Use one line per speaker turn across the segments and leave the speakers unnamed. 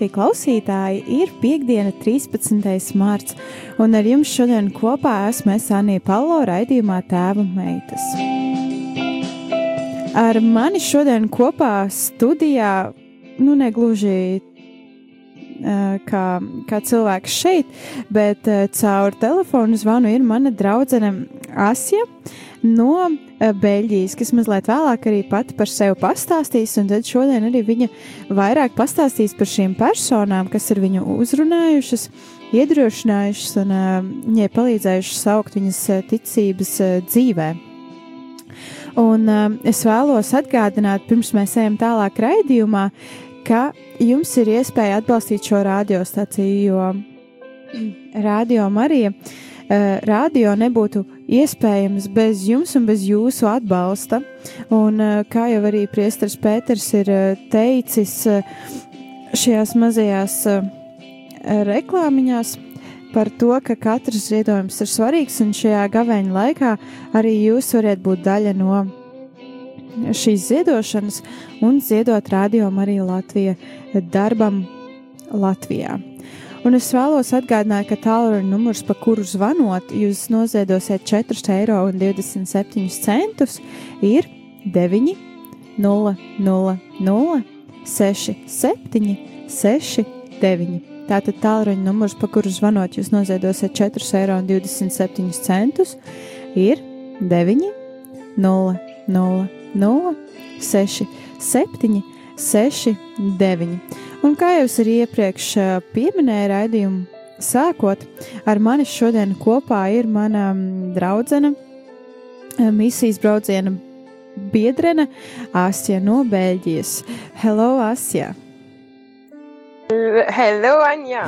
Latvijas klausītāji! Ir piekdiena, 13. mārts, un ar jums šodien kopā esmu es Anija Palo raidījumā Tēva meitas. Ar mani šodien kopā studijā, nu, negluži kā, kā cilvēks šeit, bet caur telefonu zvanu ir mana draudzene Asja no Beļģijas, kas mazliet vēlāk arī pati par sevi pastāstīs, tad šodien arī viņa vairāk pastāstīs par šīm personām, kas ir viņu uzrunājušas, iedrošinājušas un viņai palīdzējušas saukt viņas ticības dzīvē. Un es vēlos atgādināt, pirms mēs ejam tālāk raidījumā, ka jums ir iespēja atbalstīt šo radiostaciju, jo Radio Marija radio nebūtu iespējams bez jums un bez jūsu atbalsta. Un, kā jau arī Priesteris Pēters ir teicis šajās mazajās reklāmiņās, par to, ka katrs ziedojums ir svarīgs, un šajā gaveņa laikā arī jūs varat būt daļa no šīs ziedošanas un ziedot radio Mariju Latviju darbam Latvijā. Un es vēlos atgādināt, ka tālruņa numurs, pa kuru zvanot, jūs noziedosiet 4,27 eiro, ir 9, 0, 0, 0, 6, 7, 6, 9. Tātad tālruņa numurs, pa kuru zvanot, jūs noziedosiet 4,27 eiro, ir 9, 0, 0, 0, 6, 7, 6, 9. Un kā jau es arī iepriekš pieminēju raidījumu sākot, ar mani šodien kopā ir mana draudzene, misijas brauciena biedrene Asija no Beļģijas. Hello, Asija!
Hello, Anja!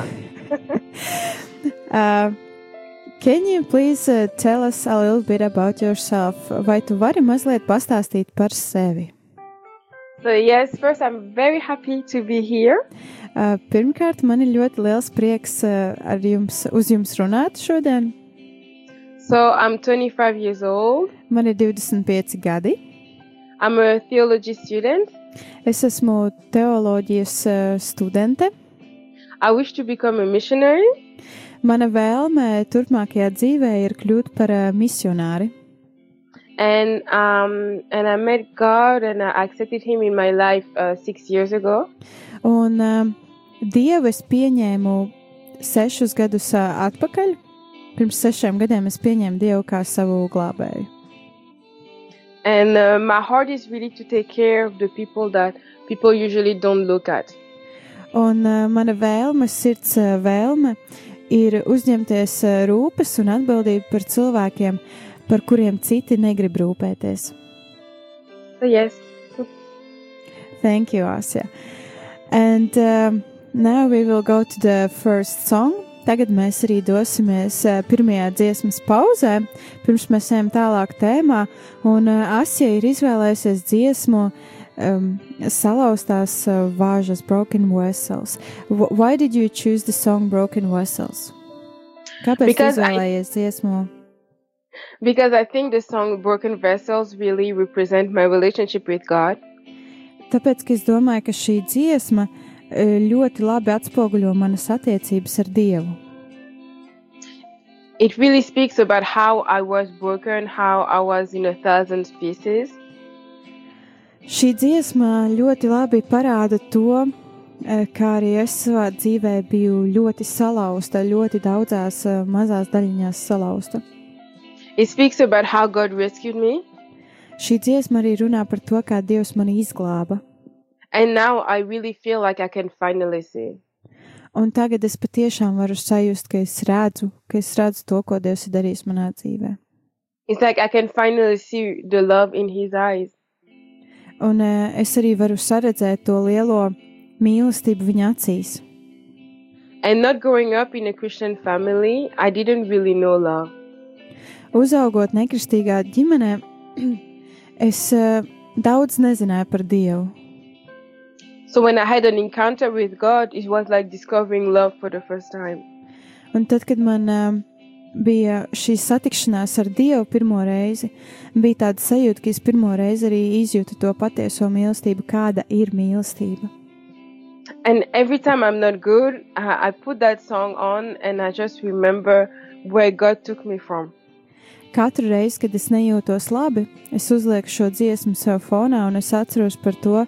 uh, Can you please uh, tell us a little bit about yourself? Vai tu vari mazliet pastāstīt par sevi?
So yes, first I'm very happy to be here.
Uh, pirmkārt, man ir ļoti liels prieks uh, ar jums, uz jums runāt šodien.
So I'm 25 years old.
Man ir 25 gadi.
I'm a theology student.
Es esmu teoloģijas uh, studente.
I wish to become a missionary.
Mana vēlme turpmākajā dzīvē ir kļūt par uh, misionāri.
And um, and I met God and I accepted Him in my life uh, six years ago.
Un um, Dievu es pieņēmu sešus gadus uh, atpakaļ. Pirms sešiem gadiem es pieņēmu Dievu kā savu glābēju.
And uh, my heart is really to take care of the people that people usually don't look at.
Un uh, mana vēlme, sirds uh, vēlme, ir uzņemties uh, rūpes un atbildību par cilvēkiem, uh, par kuriem citi negrib rūpēties.
Yes.
Thank you, Asya. And um, now we will go to the first song. Tagad mēs arī dosimies uh, pirmajā dziesmas pauzē, pirms mēs ejam tālāk tēmā. Un uh, Asija ir izvēlējusies dziesmu um, salauztās vāžas Broken Vessels. W why did you choose the song Broken Vessels? Kāpēc izvēlējies I... dziesmu?
Because I think the song Broken Vessels really represent my relationship with God.
Tāpēc, ka es domāju, ka šī dziesma ļoti labi atspoguļo manas attiecības ar Dievu.
It really speaks about how I was broken, how I was in a thousand pieces.
Šī dziesma ļoti labi parāda to, kā arī es savā dzīvē biju ļoti salauzta, ļoti daudzās mazās daļiņās salauzta.
It speaks about how God rescued me.
Šī dziesma arī runā par to, kā Dievs mani izglāba.
And now I really feel like I can finally see.
Un tagad es patiešām varu sajust, ka es redzu, ka es redzu to, ko Dievs ir darījis manā dzīvē.
It's like I can finally see the love in his eyes.
Un uh, es arī varu saredzēt to lielo mīlestību viņa acīs.
And not growing up in a Christian family, I didn't really know love.
Uzaugot nekristīgā ģimenē, es uh, daudz nezināju par Dievu.
So when I had an encounter with God, it was like discovering love for the first time.
Un tad, kad man uh, bija šī satikšanās ar Dievu pirmo reizi, bija tāda sajūta, ka es pirmo reizi arī izjūtu to patieso mīlestību, kāda ir mīlestība.
And every time I'm not good, I, I put that song on and I just remember where God took me from.
Katru reizi, kad es nejūtos labi, es uzlieku šo dziesmu sev fonā un es atceros par to,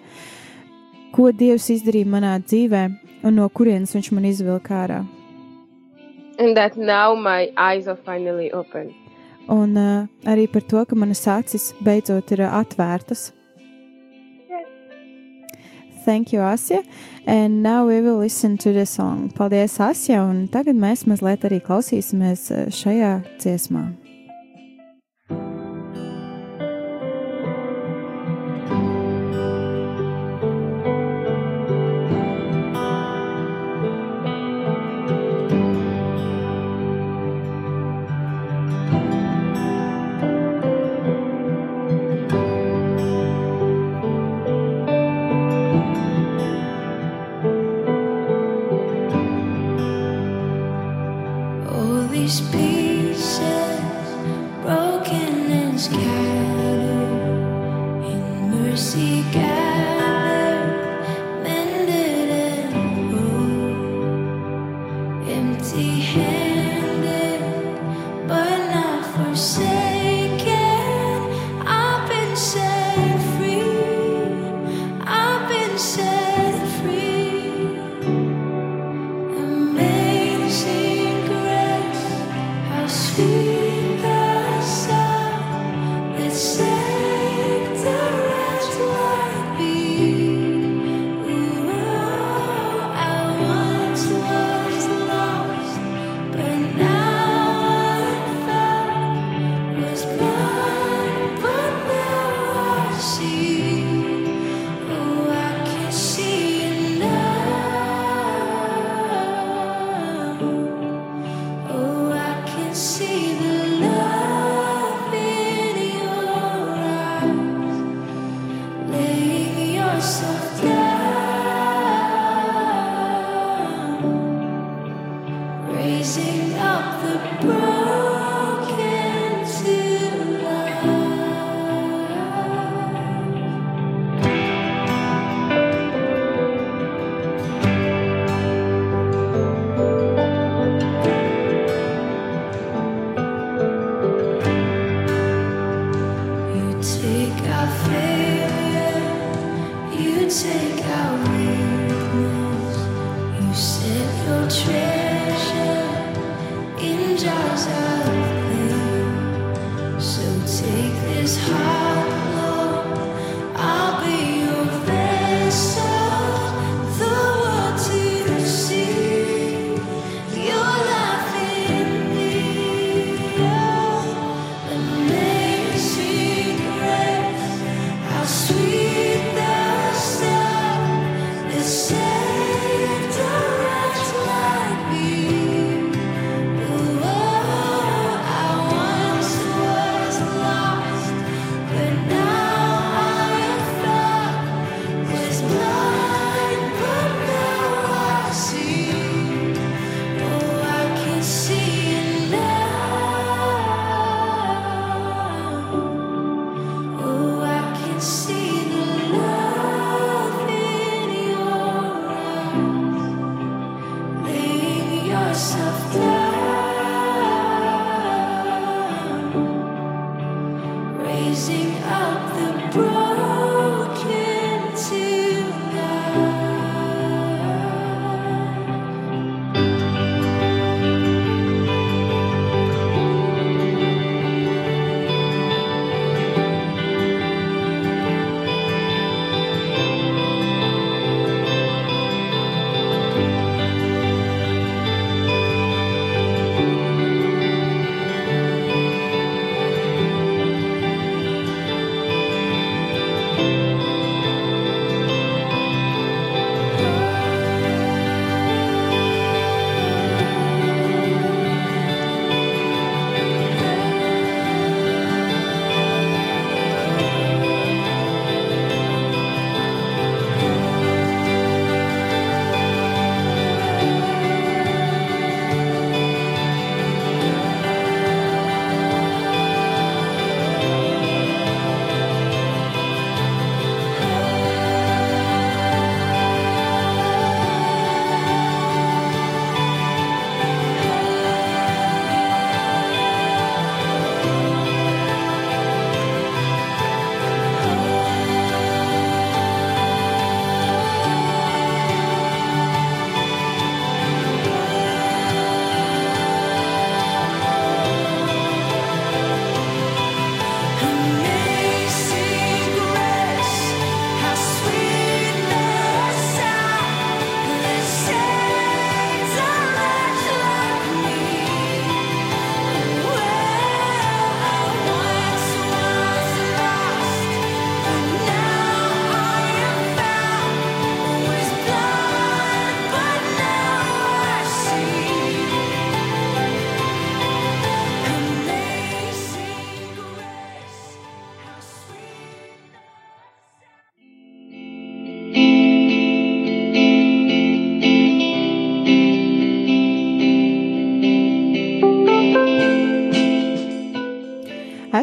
ko Dievs izdarīja manā dzīvē un no kurienes Viņš man izvilka ārā.
And that now my eyes are finally open.
Un uh, arī par to, ka manas acis beidzot ir uh, atvērtas. Thank you, Asja. And now we will listen to the song. Paldies, Asja, un tagad mēs mazliet arī klausīsimies uh, šajā dziesmā.
is high.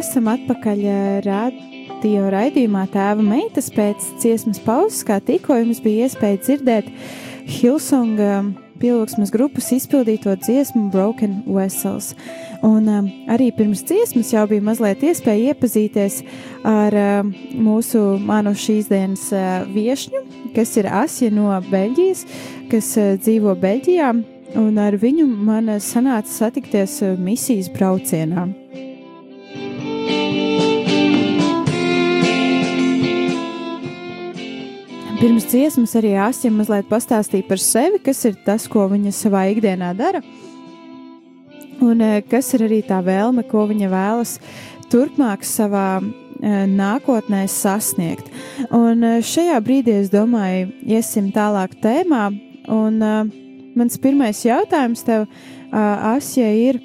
Esam atpakaļ eh, radio raidījumā Tēva meitas pēc dziesmas pauzes, kā tikko jums bija iespēja dzirdēt Hilsonga pielūgsmas grupas izpildīto dziesmu Broken Vessels. Un um, arī pirms dziesmas jau bija mazliet iespēja iepazīties ar um, mūsu manu šīs dienas uh, viešņu, kas ir Asja no Beļģijas, kas uh, dzīvo Beļģijā, un ar viņu man sanāca satikties misijas braucienā. Pirms dziesmas arī Asija mazliet pastāstīja par sevi, kas ir tas, ko viņa savā ikdienā dara, un eh, kas ir arī tā vēlme, ko viņa vēlas turpmāk savā eh, nākotnē sasniegt. Un eh, šajā brīdī es domāju, iesim tālāk tēmā, un mans pirmais jautājums tev, Asija, ir,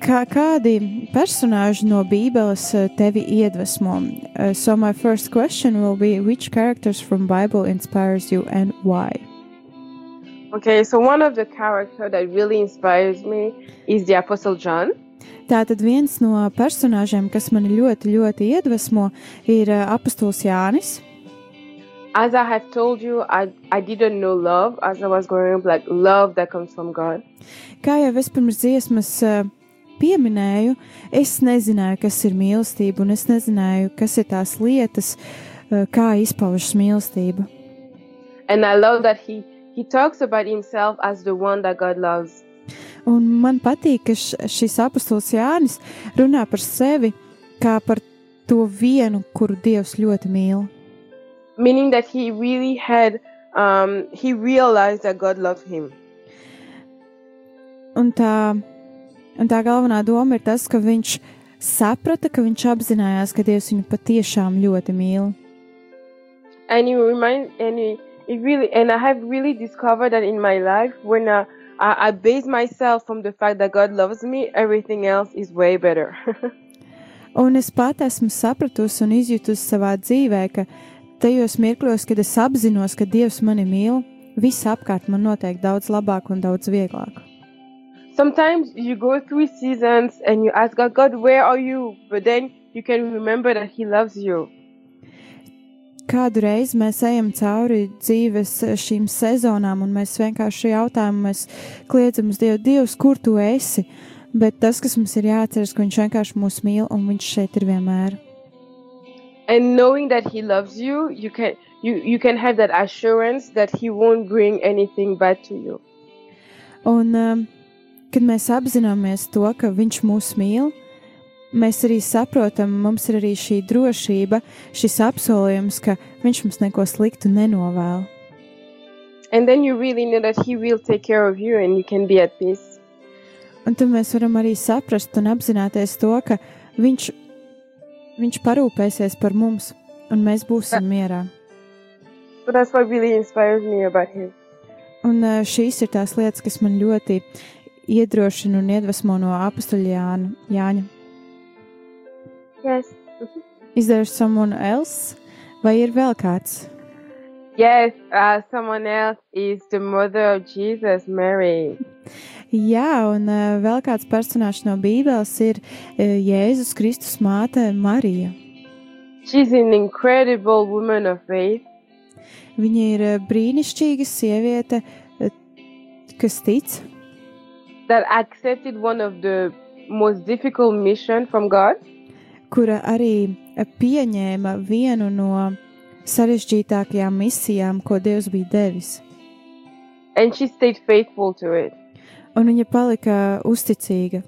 kā, kādi personāži no Bībeles eh, tevi iedvesmo? Uh, so my first question will be, which characters from Bible inspires you and why?
Okay, so one of the characters that really inspires me is the Apostle John.
Tātad viens no personāžiem, kas mani ļoti, ļoti iedvesmo, ir uh, apustulis Jānis.
As I have told you, I, I didn't know love as I was growing up, like love that comes from God.
Kā jau es pirms dziesmas uh, pieminēju, es nezināju, kas ir mīlestība, un es nezināju, kas ir tās lietas, uh, kā izpaužas mīlestība.
And I love that he, he talks about himself as the one that God loves.
Un man patīk, ka šis apustulis Jānis runā par sevi kā par to vienu, kuru Dievs ļoti mīl.
Meaning that he really had, um, he realized that God loved him.
Un tā, un tā galvenā doma ir tas, ka viņš saprata, ka viņš apzinājās, ka Dievs viņu patiešām ļoti mīl.
and it remind and it, it really and I have really discovered that in my life when uh, I, I base myself from the fact that God loves me, everything else is way better.
Un es pat esmu sapratusi un izjutusi savā dzīvē, ka tajos mirkļos, kad es apzinos, ka Dievs mani mīl, viss apkārt man notiek daudz labāk un daudz vieglāk.
Sometimes you go through seasons and you ask God, God, where are you? But then you can remember that He loves you.
Kādu reizi mēs ejam cauri dzīves šīm sezonām, un mēs vienkārši jautājam, mēs kliedzam uz Dievu, Dievs, kur tu esi? Bet tas, kas mums ir jāatceras, ka Viņš vienkārši mūs mīl, un Viņš šeit ir vienmēr.
And knowing that He loves you, you can you, you can have that assurance that He won't bring anything bad to you.
Un, um, kad mēs apzināmies to, ka Viņš mūs mīl, mēs arī saprotam, mums ir arī šī drošība, šis apsolījums, ka Viņš mums neko sliktu nenovēl.
And then you really know that He will take care of you and you can be at peace.
Un tad mēs varam arī saprast un apzināties to, ka Viņš, viņš parūpēsies par mums, un mēs būsim mierā.
So that's what really inspires me about Him.
Un uh, šīs ir tās lietas, kas man ļoti iedrošina un iedvesmo no apakstuļa Jāna. Jāņa.
Yes.
Is there someone else? Vai ir vēl kāds?
Yes, uh, someone else is the mother of Jesus, Mary.
Jā, un uh, vēl kāds personāžs no Bībeles ir uh, Jēzus Kristus māte Marija.
She's an incredible woman of faith.
Viņa ir uh, brīnišķīga sieviete, uh, kas tic,
that accepted one of the most difficult mission from God
kura arī pieņēma vienu no sarežģītākajām misijām, ko Dievs bija devis.
and she stayed faithful to it.
Un viņa palika uzticīga.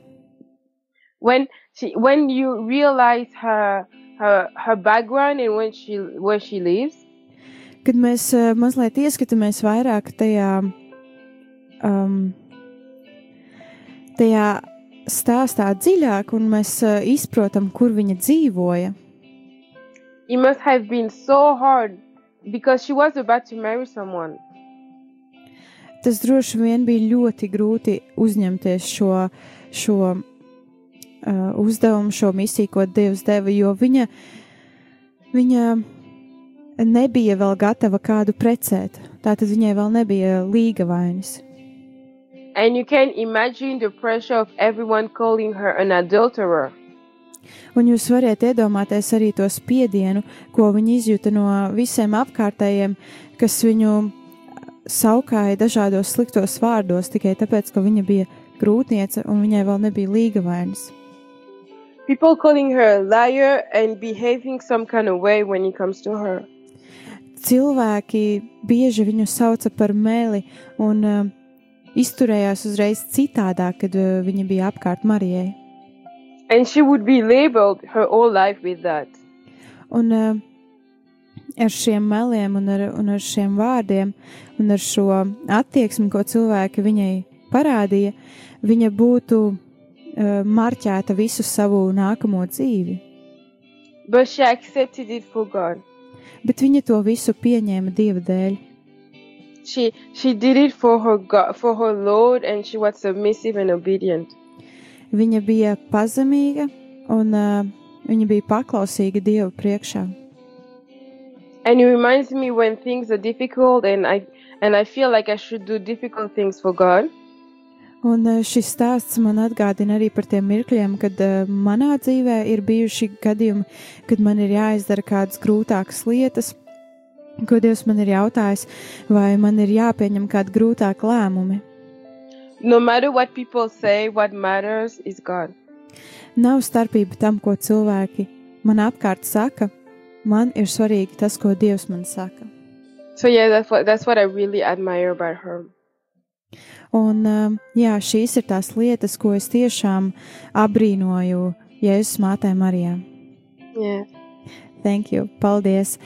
When she when you realize her her her background and when she where she lives,
Kad mēs uh, mazliet ieskatāmies vairāk tajā, um, tajā stāstā dziļāk, un mēs uh, izprotam, kur viņa dzīvoja,
it must have been so hard because she was about to marry someone.
tas droši vien bija ļoti grūti uzņemties šo, šo uh, uzdevumu, šo misiju, ko Dievs deva, jo viņa, viņa nebija vēl gatava kādu precēt. Tātad viņai vēl nebija līga vainas.
And you can imagine the pressure of everyone calling her an adulterer.
Un jūs varat iedomāties arī to spiedienu, ko viņa izjuta no visiem apkārtējiem, kas viņu saukāja dažādos sliktos vārdos tikai tāpēc, ka viņa bija grūtniece un viņai vēl nebija līga vainas.
People calling her a liar and behaving some kind of way when it comes to her.
Cilvēki bieži viņu sauca par meli un uh, izturējās uzreiz citādāk, kad uh, viņa bija apkārt Marijai.
And she would be labeled her whole life with that.
Un uh, ar šiem meliem, un ar, un ar šiem vārdiem, un ar šo attieksmi, ko cilvēki viņai parādīja, viņa būtu uh, marķēta visu savu nākamo dzīvi.
But she accepted it for God.
Bet viņa to visu pieņēma Dieva dēļ.
She she did it for her God, for her Lord, and she was submissive and obedient.
Viņa bija pazemīga un uh, viņa bija paklausīga Dieva priekšā.
And it reminds me when things are difficult, and I and I feel like I should do difficult things for God.
Un uh, šis stāsts man atgādina arī par tiem mirkļiem, kad uh, manā dzīvē ir bijuši gadījumi, kad man ir jāizdara kādas grūtākas lietas, ko Dievs man ir jautājis, vai man ir jāpieņem kādi grūtāki lēmumi.
No matter what people say, what matters is God.
Nav starpība tam, ko cilvēki man apkārt saka. Man ir svarīgi tas, ko Dievs man saka.
So yeah, that's what that's what I really admire about her.
Un um, jā, šīs ir tās lietas, ko es tiešām abrīnoju Jēzus mātei Marijā.
Yeah.
Thank you, paldies.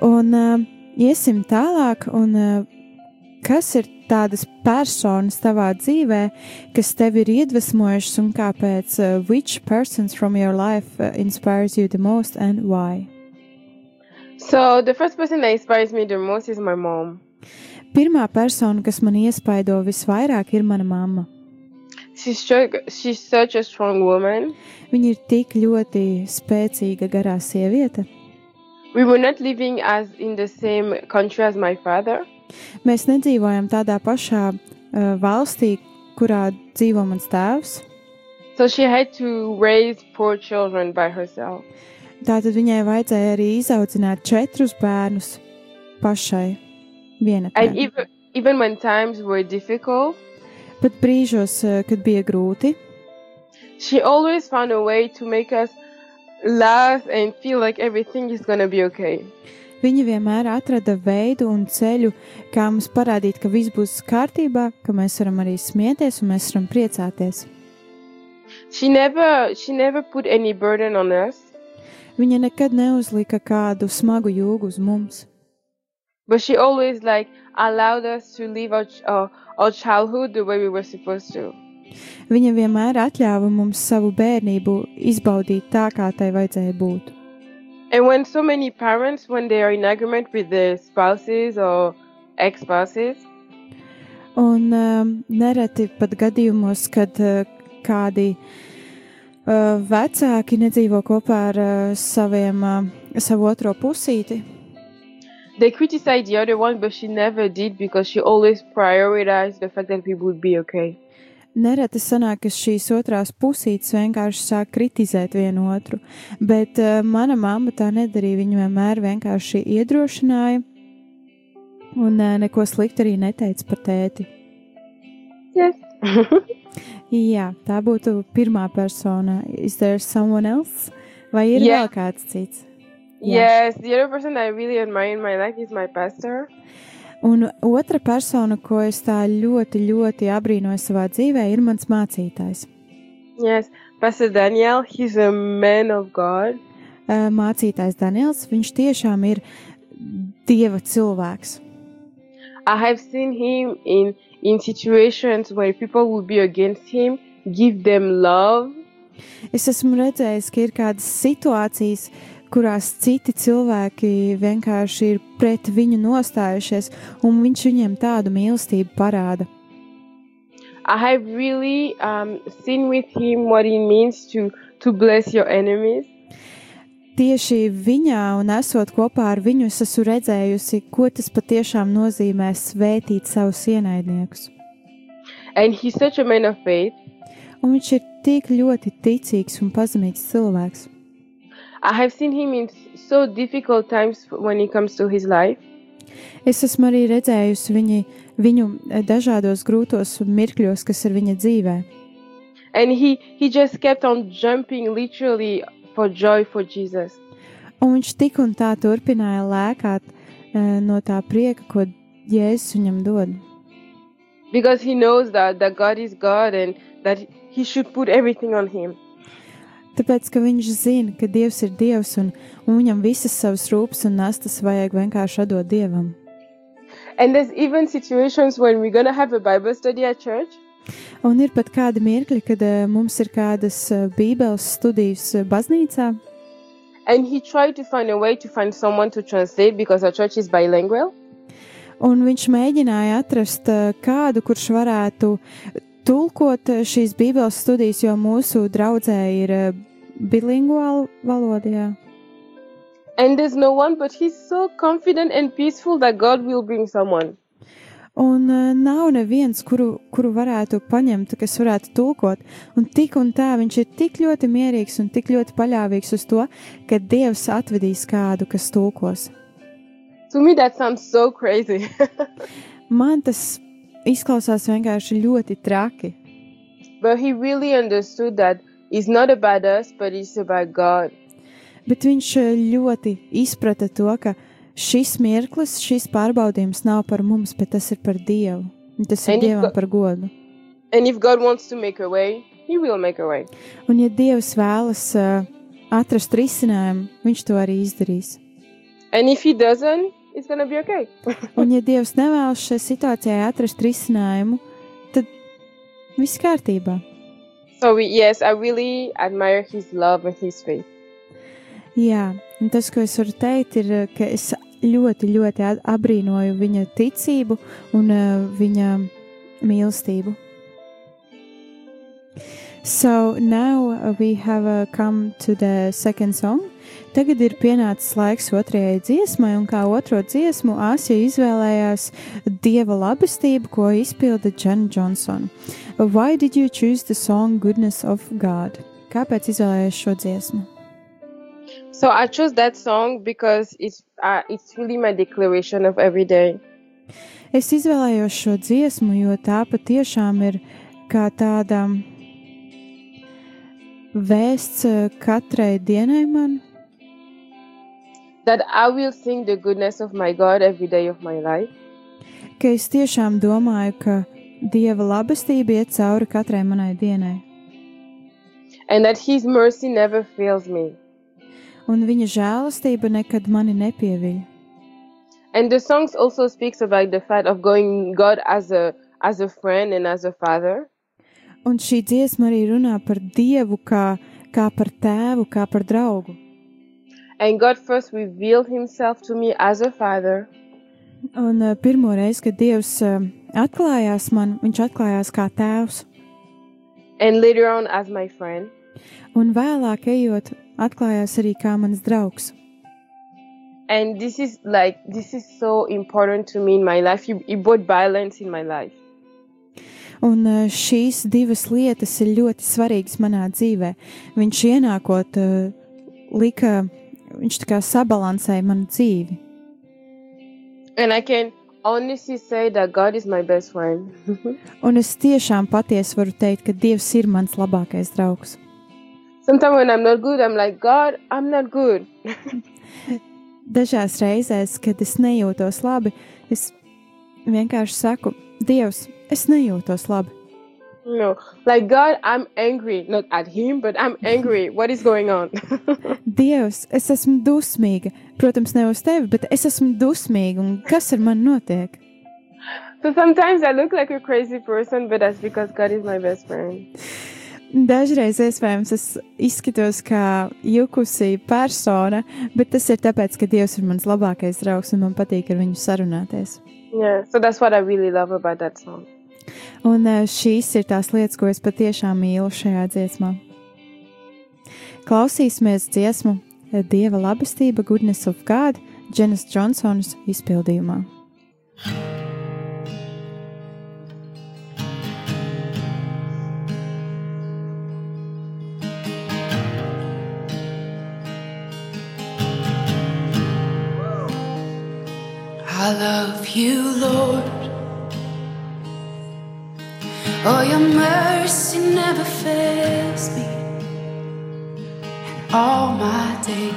Un uh, iesim tālāk, un uh, kas ir tādas personas tavā dzīvē, kas tevi ir iedvesmojušas un kāpēc? Uh, which persons from your life uh, inspires you the most and why?
So the first person that inspires me the most is my mom.
Pirmā persona, kas man iespaido visvairāk, ir mana mamma.
She's she's such a strong woman.
Viņa ir tik ļoti spēcīga garā sieviete.
We were not living as in the same country as my father.
Mēs nedzīvojam tādā pašā uh, valstī, kurā dzīvo mans tēvs.
So she had to raise four children by herself.
Tātad viņai vajadzēja arī izaudzināt četrus bērnus pašai viena.
And even even when times were difficult,
Pat brīžos, uh, kad bija grūti,
she always found a way to make us laugh and feel like everything is gonna be okay.
viņa vienmēr atrada veidu un ceļu, kā mums parādīt, ka viss būs kārtībā, ka mēs varam arī smieties un mēs varam priecāties.
She never she never put any burden on us,
Viņa nekad neuzlika kādu smagu jūgu uz mums.
but she always like allowed us to live our our, our childhood the way we were supposed to.
Viņa vienmēr atļāva mums savu bērnību izbaudīt tā, kā tai vajadzēja būt.
And when so many parents, when they are in agreement with their spouses or ex-spouses,
Un um, nereti pat gadījumos, kad uh, kādi uh, vecāki nedzīvo kopā ar uh, saviem, uh, savu otro pusīti,
they criticize the other one, but she never did because she always prioritized the fact that we would be okay.
Nereti sanāk, ka šīs otrās pusītes vienkārši sāk kritizēt vienu otru, bet uh, mana mamma tā nedarīja. Viņa vienmēr vienkārši iedrošināja un uh, neko sliktu arī neteica par tēti.
Yes.
Jā, tā būtu pirmā persona. Is there someone else? Vai ir
Yeah.
vēl kāds cits?
Yes, the other person I really admire in my life is my pastor.
Un otra persona, ko es tā ļoti, ļoti abrīnoju savā dzīvē, ir mans mācītājs.
Yes, Pastor Daniel. He's a man of God.
Mācītājs Daniels, viņš tiešām ir dieva cilvēks.
I have seen him in in situations where people would be against him, give them love,
Es esmu redzējis, ka ir kādas situācijas, kurās citi cilvēki vienkārši ir pret viņu nostājušies, un viņš viņiem tādu mīlestību parāda.
I have really um, seen with him what it means to to bless your enemies.
Tieši viņā un esot kopā ar viņu, es esmu redzējusi, ko tas patiešām nozīmē svētīt savus ienaidniekus.
And he's such a man of faith.
un viņš ir tik ļoti ticīgs un pazemīgs cilvēks.
I have seen him in so difficult times when it comes to his life.
Es esmu arī redzējusi viņi, viņu eh, dažādos grūtos mirkļos, kas ir viņa dzīvē.
And he, he just kept on jumping literally for joy for Jesus.
Un viņš tik un tā turpināja lēkāt uh, no tā prieka, ko Jēzus viņam dod.
Because he knows that, that God is God and that he should put everything on him.
Tāpēc, ka viņš zina, ka Dievs ir Dievs un, un viņam visas savas rūpes un nastas vajag vienkārši atdot Dievam.
And there's even situations when we're to have a Bible study at church.
Un ir pat kādi mirkļi, kad uh, mums ir kādas uh, bībeles studijas uh, baznīcā,
And he tried to find a way to find someone to translate because our church is bilingual.
un viņš mēģināja atrast uh, kādu, kurš varētu tulkot uh, šīs bībeles studijas, jo mūsu draudzē ir uh, bilinguāla valoda. jā.
And there's no one, but he's so confident and peaceful that God will bring someone.
Un uh, nav neviens, kuru, kuru varētu paņemt, kas varētu tulkot. Un tik un tā viņš ir tik ļoti mierīgs un tik ļoti paļāvīgs uz to, ka Dievs atvedīs kādu, kas tulkos.
To me, that sounds so crazy.
Man tas izklausās vienkārši ļoti traki.
but he really understood that it's not about us, but it's about God.
Bet viņš uh, ļoti izprata to, ka šis mirklis, šis pārbaudījums nav par mums, bet tas ir par Dievu. Tas ir
And
Dievam
God-
par godu.
And if God wants to make a way, he will make a way.
Un ja Dievs vēlas uh, atrast risinājumu, viņš to arī izdarīs.
And if he doesn't, it's to be okay.
Un, ja Dievs nevēlas šajā situācijā atrast risinājumu, tad viss kārtībā.
so, we, yes, I really admire his love and his faith.
Jā, un tas, ko es varu teikt, ir, eh, ka es ļoti, ļoti abrīnoju viņa ticību un uh, viņa mīlestību. So now we have uh, come to the second song. Tagad ir pienācis laiks otrajai dziesmai, un kā otro dziesmu Āsija izvēlējās Dieva labestību, ko izpilda Jen Johnson. Why did you choose the song Goodness of God? Kāpēc izvēlējies šo dziesmu?
So, I chose that song because it's, uh, it's really my declaration of every day.
Es izvēlējos šo dziesmu, jo tā patiešām ir kā tāda vēsts eh, katrai dienai man,
That I will sing the goodness of my God every day of my life.
ka es tiešām domāju, ka Dieva labestība iet cauri katrai manai dienai,
And that his mercy never fails me.
un viņa žēlastība nekad mani nepieviļ.
And the songs also speaks about the fact of going God as a as a friend and as a father.
Un šī dziesma arī runā par Dievu kā, kā par tēvu, kā par draugu.
And God first revealed himself to me as a father.
Un uh, pirmo reizi, kad Dievs uh, atklājās man, viņš atklājās kā tēvs,
And later on as my friend.
un vēlāk ejot, atklājās arī kā mans draugs.
And this is like this is so important to me in my life. He, he brought balance in my life.
Un uh, šīs divas lietas ir ļoti svarīgas manā dzīvē. Viņš ienākot, uh, lika, viņš tā kā sabalansēja manu dzīvi.
And I can honestly say that God is my best friend.
Un es tiešām patiesi varu teikt, ka Dievs ir mans labākais draugs.
Sometimes when I'm not good, I'm like, God, I'm not good.
Dažās reizēs, kad es nejūtos labi, es vienkārši saku, Dievs, es nejūtos labi.
No, like God, I'm angry, not at Him, but I'm angry. what is going on?
Dievs, es esmu dusmīga. Protams, ne uz tevi, bet es esmu dusmīga. Un kas ar mani notiek?
so sometimes I look like a crazy person, but that's because God is my best friend.
Dažreiz iespējams es izskatos kā jukusī persona, bet tas ir tāpēc, ka Dievs ir mans labākais draugs un man patīk ar viņu sarunāties.
Yeah, so that's what I really love about that song.
Un eh, šīs ir tās lietas, ko es patiešām mīlu šajā dziesmā. Klausīsimies dziesmu eh, Dieva labestība, Goodness of God, Dženas Džonsonas izpildījumā.
I love you, Lord. Oh, your mercy never fails me. And all my days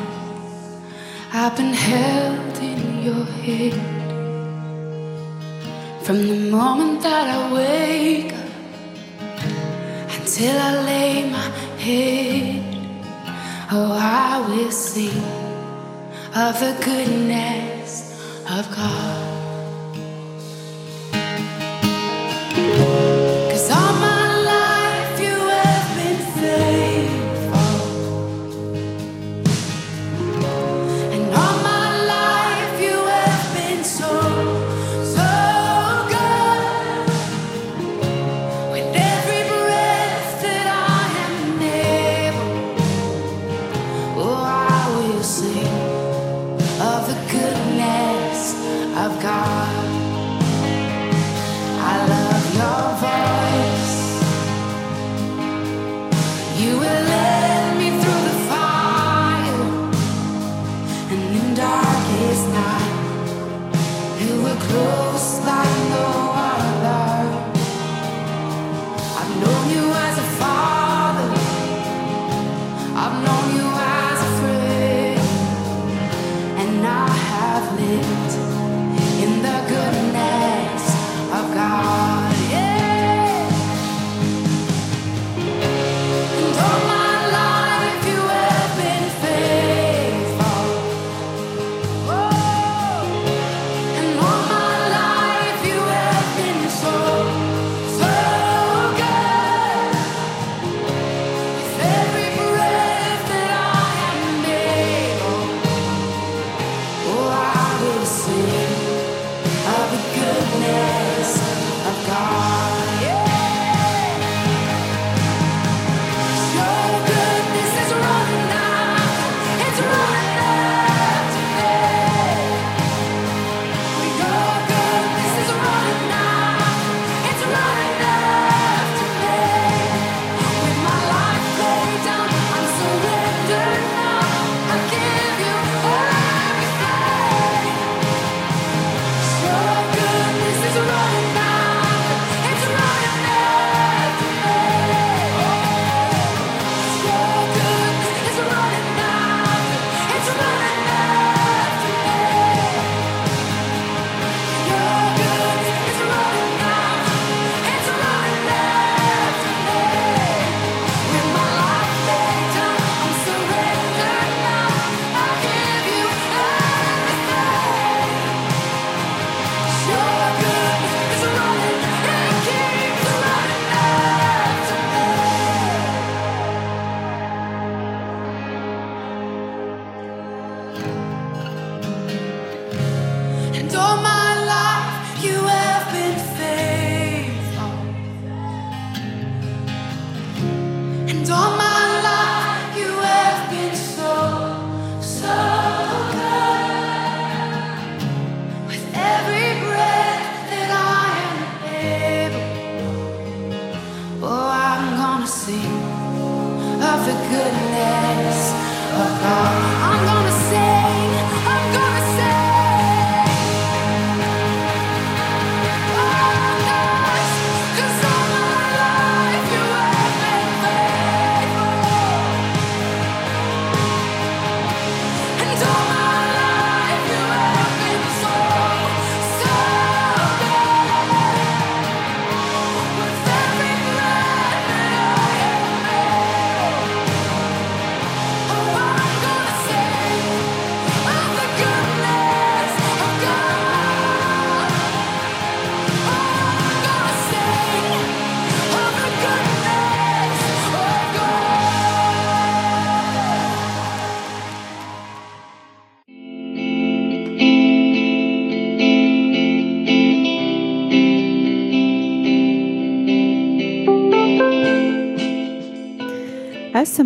I've been held in your hand. From the moment that I wake up until I lay my head, oh, I will sing of the goodness of God.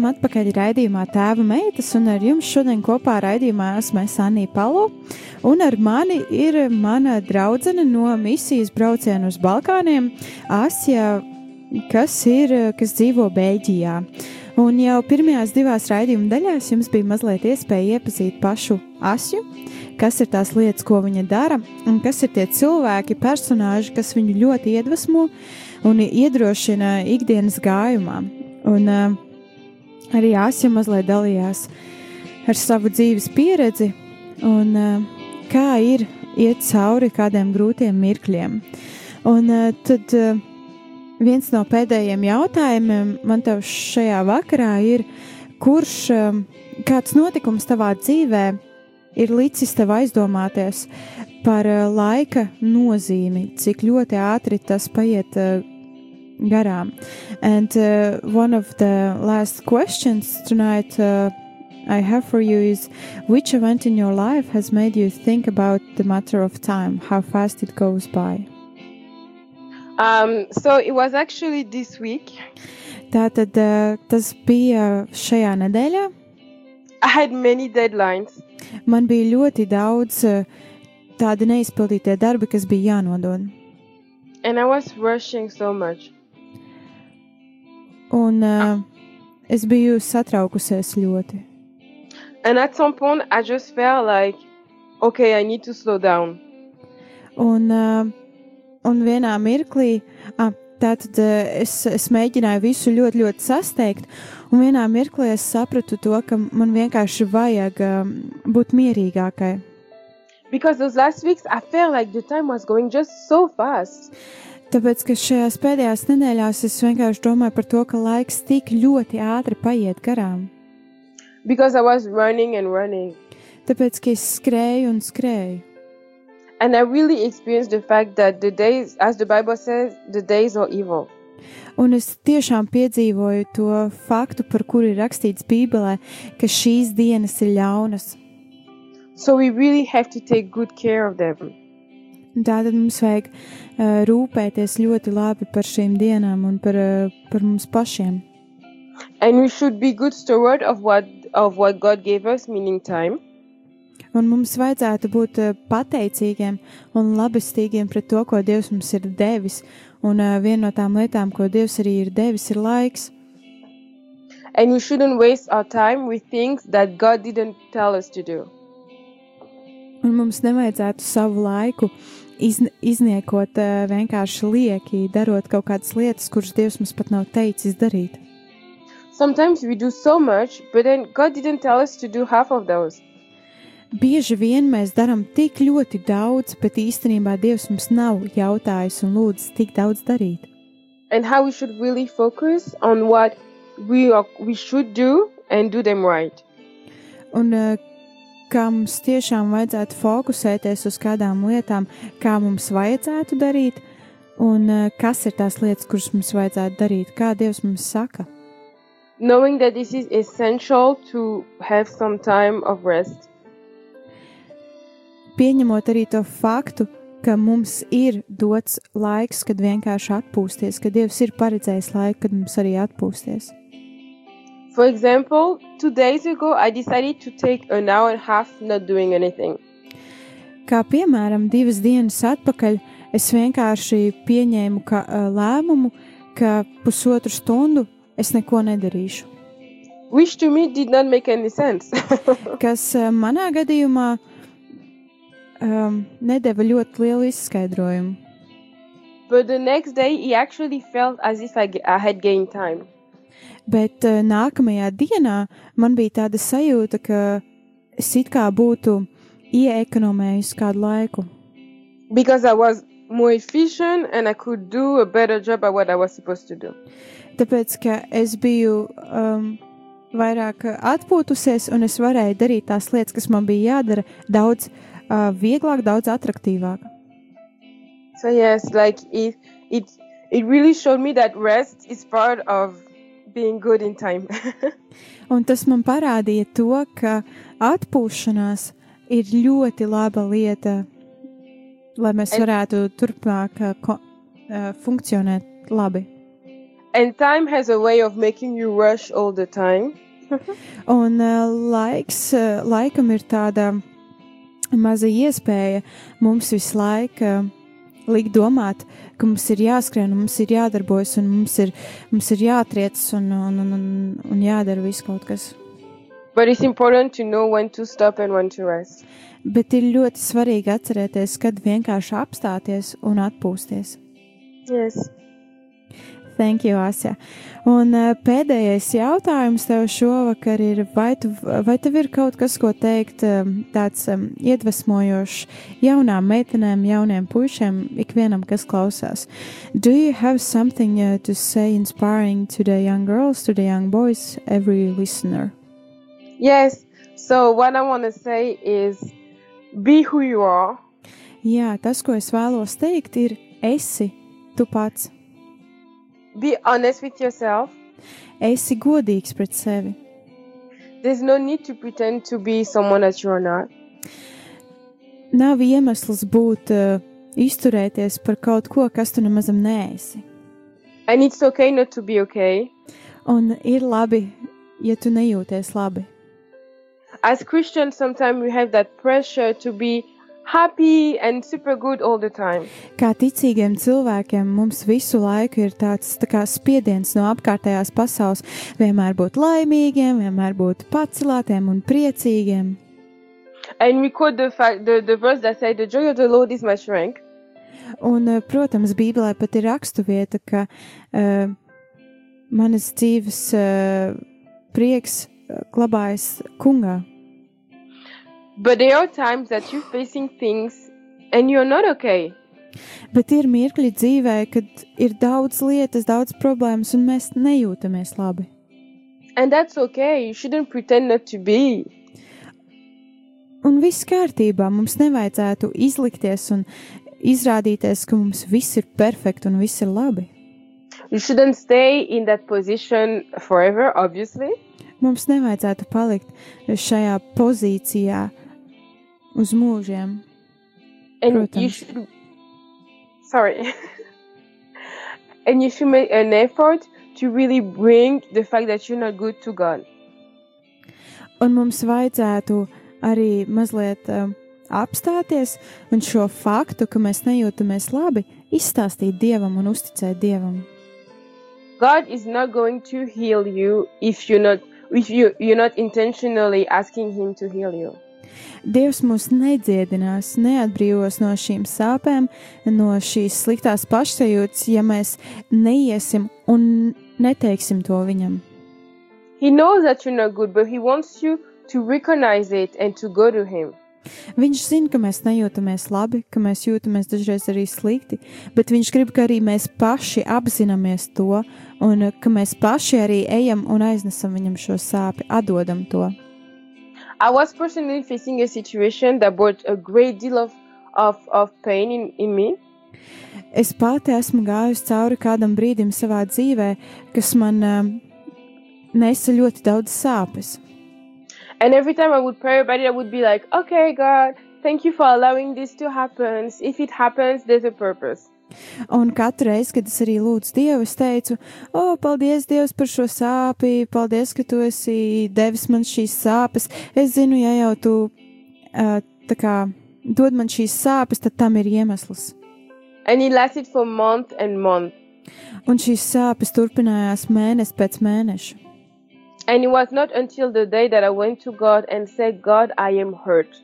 Esam atpakaļ raidījumā Tēva meitas, un ar jums šodien kopā raidījumā esmu Sanija Palo, un ar mani ir mana draudzene no misijas brauciena uz Balkāniem, Asija, kas ir, kas dzīvo Beļģijā. Un jau pirmajās divās raidījuma daļās jums bija mazliet iespēja iepazīt pašu Asju, kas ir tās lietas, ko viņa dara, un kas ir tie cilvēki, personāži, kas viņu ļoti iedvesmo un iedrošina ikdienas gājumā. Un, uh, arī Asja mazliet dalījās ar savu dzīves pieredzi un uh, kā ir iet cauri kādiem grūtiem mirkļiem. Un uh, tad uh, viens no pēdējiem jautājumiem man te šajā vakarā ir, kurš kāds notikums tavā dzīvē ir licis tev aizdomāties par laika nozīmi, cik ļoti ātri tas paiet garām. And uh, one of the last questions tonight uh, I have for you is which event in your life has made you think about the matter of time, how fast it goes by?
Um, so it was actually this week.
Tātad uh, tas bija šajā nedēļā.
I had many deadlines.
Man bija ļoti daudz uh, tādi neizpildītie darbi, kas bija jānodod.
And I was rushing so much.
Un uh, es biju satraukusies ļoti.
And at some point, I just felt like, okay, I need to slow down.
Un, uh, un vienā mirklī, ah, tātad uh, es, es mēģināju visu ļoti, ļoti sasteigt, un vienā mirklī es sapratu to, ka man vienkārši vajag um, būt mierīgākai.
Because those last weeks, I felt like the time was going just so fast.
Tāpēc, ka šajās pēdējās nedēļās es vienkārši domāju par to, ka laiks tik ļoti ātri paiet garām.
Because I was running and running.
Tāpēc, ka es skrēju un skrēju.
And I really experienced the fact that the days, as the Bible says, the days are evil.
Un es tiešām piedzīvoju to faktu, par kuru ir rakstīts Bībelē, ka šīs dienas ir ļaunas.
So we really have to take good care of them.
Un Tātad mums vajag uh, rūpēties ļoti labi par šīm dienām un par, uh, par mums pašiem.
And we should be good steward of what of what God gave us, meaning time.
Un mums vajadzētu būt uh, pateicīgiem un labestīgiem pret to, ko Dievs mums ir devis. Un uh, viena no tām lietām, ko Dievs arī ir devis, ir laiks.
And we shouldn't waste our time with things that God didn't tell us to do.
Un mums nevajadzētu savu laiku izn izniekot uh, vienkārši lieki, darot kaut kādas lietas, kuras Dievs mums pat nav teicis darīt.
Sometimes we do so much, but then God didn't tell us to do half of those.
Bieži vien mēs darām tik ļoti daudz, bet īstenībā Dievs mums nav jautājis un lūdzis tik daudz darīt.
And how we should really focus on what we are, we should do and do them right.
Un uh, kā mums tiešām vajadzētu fokusēties uz kādām lietām, kā mums vajadzētu darīt, un uh, kas ir tās lietas, kuras mums vajadzētu darīt, kā Dievs mums saka.
Knowing that this is essential to have some time of rest.
Pieņemot arī to faktu, ka mums ir dots laiks, kad vienkārši atpūsties, ka Dievs ir paredzējis laiku, kad mums arī atpūsties.
For example, two days ago, I decided to take an hour and a half not doing anything.
Kā piemēram, divas dienas atpakaļ es vienkārši pieņēmu ka, lēmumu, ka pusotru stundu es neko nedarīšu.
Which to me did not make any sense.
Kas manā gadījumā um, nedeva ļoti lielu izskaidrojumu.
but the next day, it actually felt as if I, I had gained time.
Bet uh, nākamajā dienā man bija tāda sajūta, ka es it kā būtu ieekonomējusi kādu laiku.
Because I was more efficient and I could do a better job at what I was supposed to do.
Tāpēc, ka es biju um, vairāk atpūtusies un es varēju darīt tās lietas, kas man bija jādara, daudz uh, vieglāk, daudz attraktīvāk.
So yes, like it, it, it really showed me that rest is part of being good in time.
Un tas man parādīja to, ka atpūšanās ir ļoti laba lieta, lai mēs
En-
varētu turpmāk uh, ko, uh, funkcionēt labi.
and time has a way of making you rush all the time.
Un uh, laiks, uh, laikam ir tāda maza iespēja mums visu laiku likt domāt, ka mums ir jāskrien, mums ir jādarbojas, un mums ir, mums ir jātriec un, un, un, un, un jādara viss kaut kas.
But it's important to know when to stop and when to rest.
Bet ir ļoti svarīgi atcerēties, kad vienkārši apstāties un atpūsties.
Yes.
Thank you, Asja. Un uh, pēdējais jautājums tev šovakar ir, vai, tu, vai tev ir kaut kas, ko teikt, um, tāds um, iedvesmojošs jaunām meitenēm, jauniem puišiem, ikvienam, kas klausās? Do you have something to say inspiring to the young girls, to the young boys, every listener?
Yes. So what I want to say is be who you are.
Jā, tas, ko es vēlos teikt, ir esi tu pats.
Be honest with yourself.
Esi godīgs pret sevi.
There's no need to pretend to be someone that you're not.
Nav iemesls būt, uh, izturēties par kaut ko, kas tu nemaz neesi.
And it's okay not to be okay.
Un ir labi, ja tu nejūties labi.
As Christians, sometimes we have that pressure to be happy and super good all the time.
Kā ticīgiem cilvēkiem mums visu laiku ir tāds tā kā spiediens no apkārtējās pasaules vienmēr būt laimīgiem, vienmēr būt pacelātiem un priecīgiem.
And we quote the fact the, the verse that said, The joy of the Lord is my strength.
Un, eh, protams, Bībelē pat ir raksturvieta, ka uh, manas dzīves uh, prieks uh, glabājas kungā.
But there are times that you're facing things and you're not okay.
Bet ir mirkļi dzīvē, kad ir daudz lietas, daudz problēmas, un mēs nejūtamies labi.
And that's okay. You shouldn't pretend not to be.
Un viss kārtībā, mums nevajadzētu izlikties un izrādīties, ka mums viss ir perfekti un viss ir labi.
You shouldn't stay in that position forever, obviously.
Mums nevajadzētu palikt šajā pozīcijā uz mūžiem.
And you
Protams.
should. Sorry. and you should make an effort to really bring the fact that you're not good to God.
Un mums vajadzētu arī mazliet uh, apstāties un šo faktu, ka mēs nejūtamies labi, izstāstīt Dievam un uzticēt Dievam.
God is not going to heal you if you're not if you you're not intentionally asking Him to heal you.
Dievs mūs nedziedinās, neatbrīvos no šīm sāpēm, no šīs sliktās pašsajūtas, ja mēs neiesim un neteiksim to viņam.
He knows that you're not good, but He wants you to recognize it and to go to Him.
Viņš zina, ka mēs nejūtamies labi, ka mēs jūtamies dažreiz arī slikti, bet viņš grib, ka arī mēs paši apzināmies to, un ka mēs paši arī ejam un aiznesam viņam šo sāpi, atdodam to.
I was personally facing a situation that brought a great deal of of, of pain in, in me.
Es pati esmu gājusi cauri kādam brīdim savā dzīvē, kas man um, nesa ļoti daudz sāpes.
And every time I would pray about it, I would be like, okay, God, thank you for allowing this to happen. If it happens, there's a purpose.
Un katru reizi, kad es arī lūdzu Dievu, es teicu, O, paldies, Dievs, par šo sāpju, paldies, ka tu esi devis man šīs sāpes. Es zinu, ja jau tu uh, tā kā dod man šīs sāpes, tad tam ir iemesls.
And it lasted for month and month.
Un šīs sāpes turpinājās mēnesi pēc mēneša.
And it was not until the day that I went to God and said, God, I am hurt.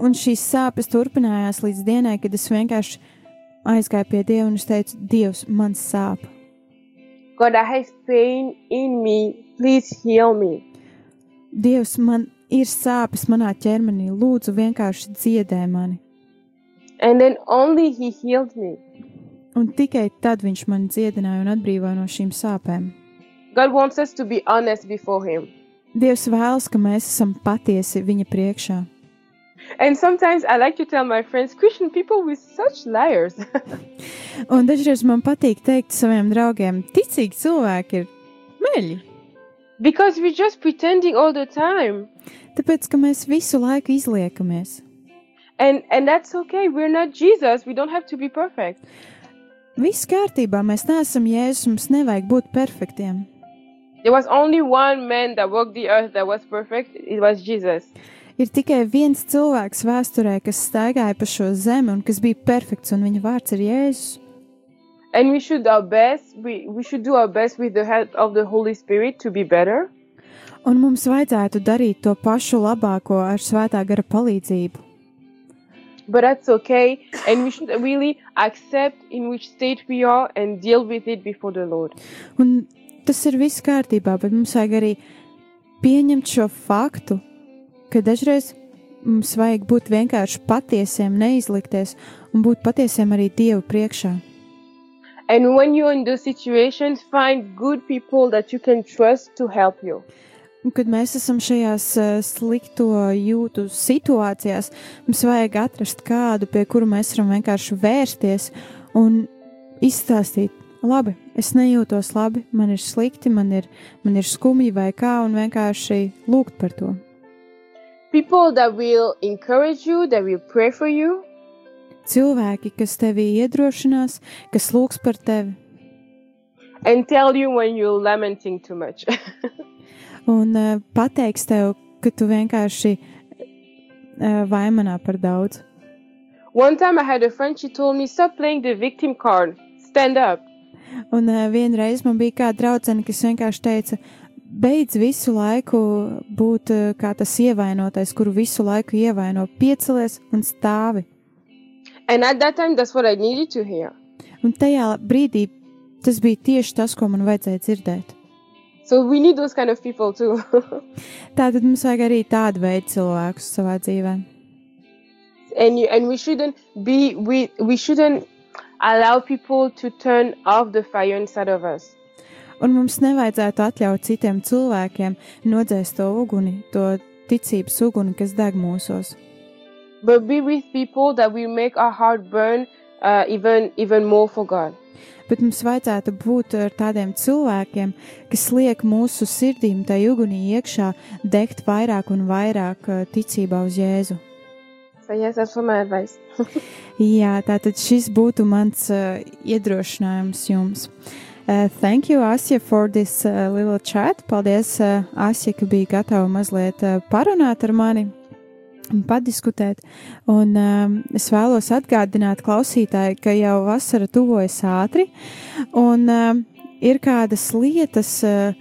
Un šīs sāpes turpinājās līdz dienai, kad es vienkārši aizgāju pie Dieva un es teicu, Dievs, man sāp.
God, I have pain in me. Please heal me.
Dievs, man ir sāpes manā ķermenī, lūdzu, vienkārši dziedē mani.
And then only He healed me.
Un tikai tad viņš man dziedināja un atbrīvoja no šīm sāpēm.
God wants us to be honest before Him.
Dievs vēlas, ka mēs esam patiesi viņa priekšā.
And sometimes I like to tell my friends, Christian people with such liars.
Un dažreiz man patīk teikt saviem draugiem, ticīgi cilvēki ir meļi.
because we're just pretending all the time.
Tāpēc, ka mēs visu laiku izliekamies.
And and that's okay. We're not Jesus. We don't have to be perfect.
Viss kārtībā, mēs neesam jēzus, mums nevajag būt perfektiem.
There was only one man that walked the earth that was perfect. It was Jesus.
Ir tikai viens cilvēks vēsturē, kas staigāja pa šo zemi un kas bija perfekts, un viņa vārds ir Jēzus.
And we should our best. We we should do our best with the help of the Holy Spirit to be better.
Un mums vajadzētu darīt to pašu labāko ar svētā gara palīdzību.
But that's okay, and we should really accept in which state we are and deal with it before the Lord.
Un tas ir viss kārtībā, bet mums vajag arī pieņemt šo faktu, ka dažreiz mums vajag būt vienkārši patiesiem, neizlikties un būt patiesiem arī Dievu priekšā.
And when you're in those situations, find good people that you can trust to help you.
Un, kad mēs esam šajās eh, slikto jūtu situācijās, mums vajag atrast kādu, pie kura mēs varam vienkārši vērsties un izstāstīt, labi, es nejūtos labi, man ir slikti, man ir, man ir skumji vai kā, un vienkārši lūgt par to.
People that will encourage you, that will pray for you,
Cilvēki, kas tevi iedrošinās, kas lūgs par tevi
and tell you when you're lamenting too much.
un uh, pateiks tev, ka tu vienkārši uh, vaimanā par daudz.
One time I had a friend, she told me, Stop playing the victim card, stand up.
Un uh, vienreiz man bija kāda draudzene, kas vienkārši teica, beidz visu laiku būt uh, kā tas ievainotais, kuru visu laiku ievaino, piecelies un stāvi.
And at that time, that's what I needed to hear.
Un tajā brīdī tas bija tieši tas, ko man vajadzēja dzirdēt.
So we need those kind of people too.
Tātad mums vajag arī tādu veidu cilvēkus savā dzīvē.
and you, and we shouldn't be we we shouldn't allow people to turn off the fire inside of us.
Un mums nevajadzētu atļaut citiem cilvēkiem nodzēst to uguni, to ticības uguni, kas deg mūsos.
But be with people that will make our heart burn uh, even even more for God.
Bet mums vajadzētu būt ar tādiem cilvēkiem, kas liek mūsu sirdīm tai ugunī iekšā degt vairāk un vairāk uh, ticībā uz Jēzu.
So yes, that's my advice.
Jā, tātad šis būtu mans uh, iedrošinājums jums. Uh, thank you, Asija, for this uh, little chat. Paldies, uh, Asija, ka bija gatava mazliet uh, parunāt ar mani un padiskutēt. Un um, es vēlos atgādināt klausītāji, ka jau vasara tuvojas ātri, un um, ir kādas lietas, uh,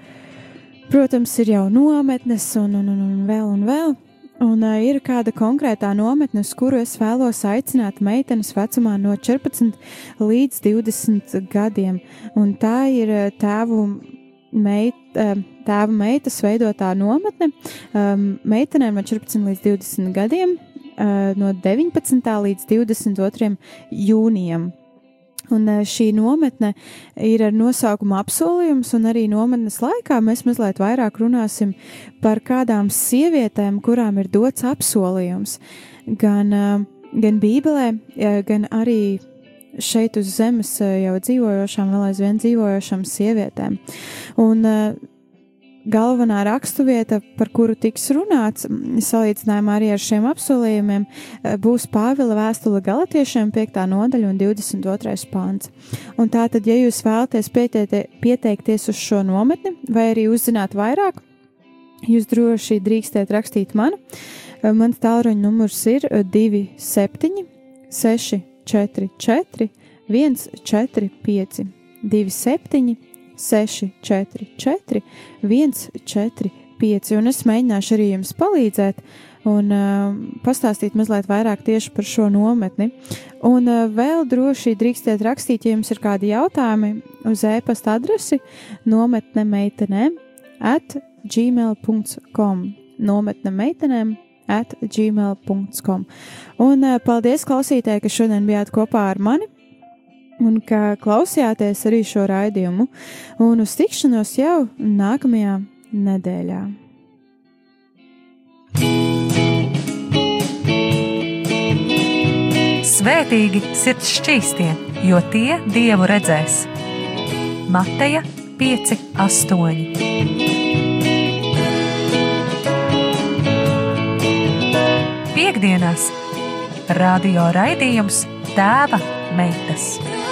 protams, ir jau nometnes un, un, un, un vēl un vēl. Un uh, ir kāda konkrētā nometne, uz kuru es vēlos aicināt meitenes vecumā no 14 līdz 20 gadiem. Un tā ir tēvu meit, tēva meitas veidotā nometne um, meitenēm no 14 līdz 20 gadiem, uh, no 19. līdz 22. jūnijam. Un uh, šī nometne ir ar nosaukumu apsolījums, un arī nometnes laikā mēs mazliet vairāk runāsim par kādām sievietēm, kurām ir dots apsolījums. Gan, uh, gan Bībelē, uh, gan arī šeit uz zemes jau dzīvojošām, vēl aizvien dzīvojošām sievietēm. Un galvenā raksturvieta, par kuru tiks runāts, salīdzinājumā arī ar šiem apsolījumiem, eh, būs Pāvila vēstule galotiešiem 5. nodaļa un 22. pāns. Un tātad, ja jūs vēlaties pieteikt, pieteikties uz šo nometni vai arī uzzināt vairāk, jūs droši drīkstiet rakstīt man. Eh, Mans tālruņa numurs ir 27 644 145 27 6, 4, 4, 1, 4, 5. Un es mēģināšu arī jums palīdzēt un uh, pastāstīt mazliet vairāk tieši par šo nometni. Un uh, vēl droši drīkstiet rakstīt, ja jums ir kādi jautājumi uz e-pasta adresi nometne meitenēm at gmail.com. Nometne meitenēm at gmail.com. Un uh, paldies klausītāji, ka šodien bijāt kopā ar mani un ka klausījāties arī šo raidījumu, un uz tikšanos jau nākamajā nedēļā.
Svētīgi sirds šķīstie, jo tie dievu redzēs. Mateja 5, 8. Piektdienās radio raidījums Tēva meitas.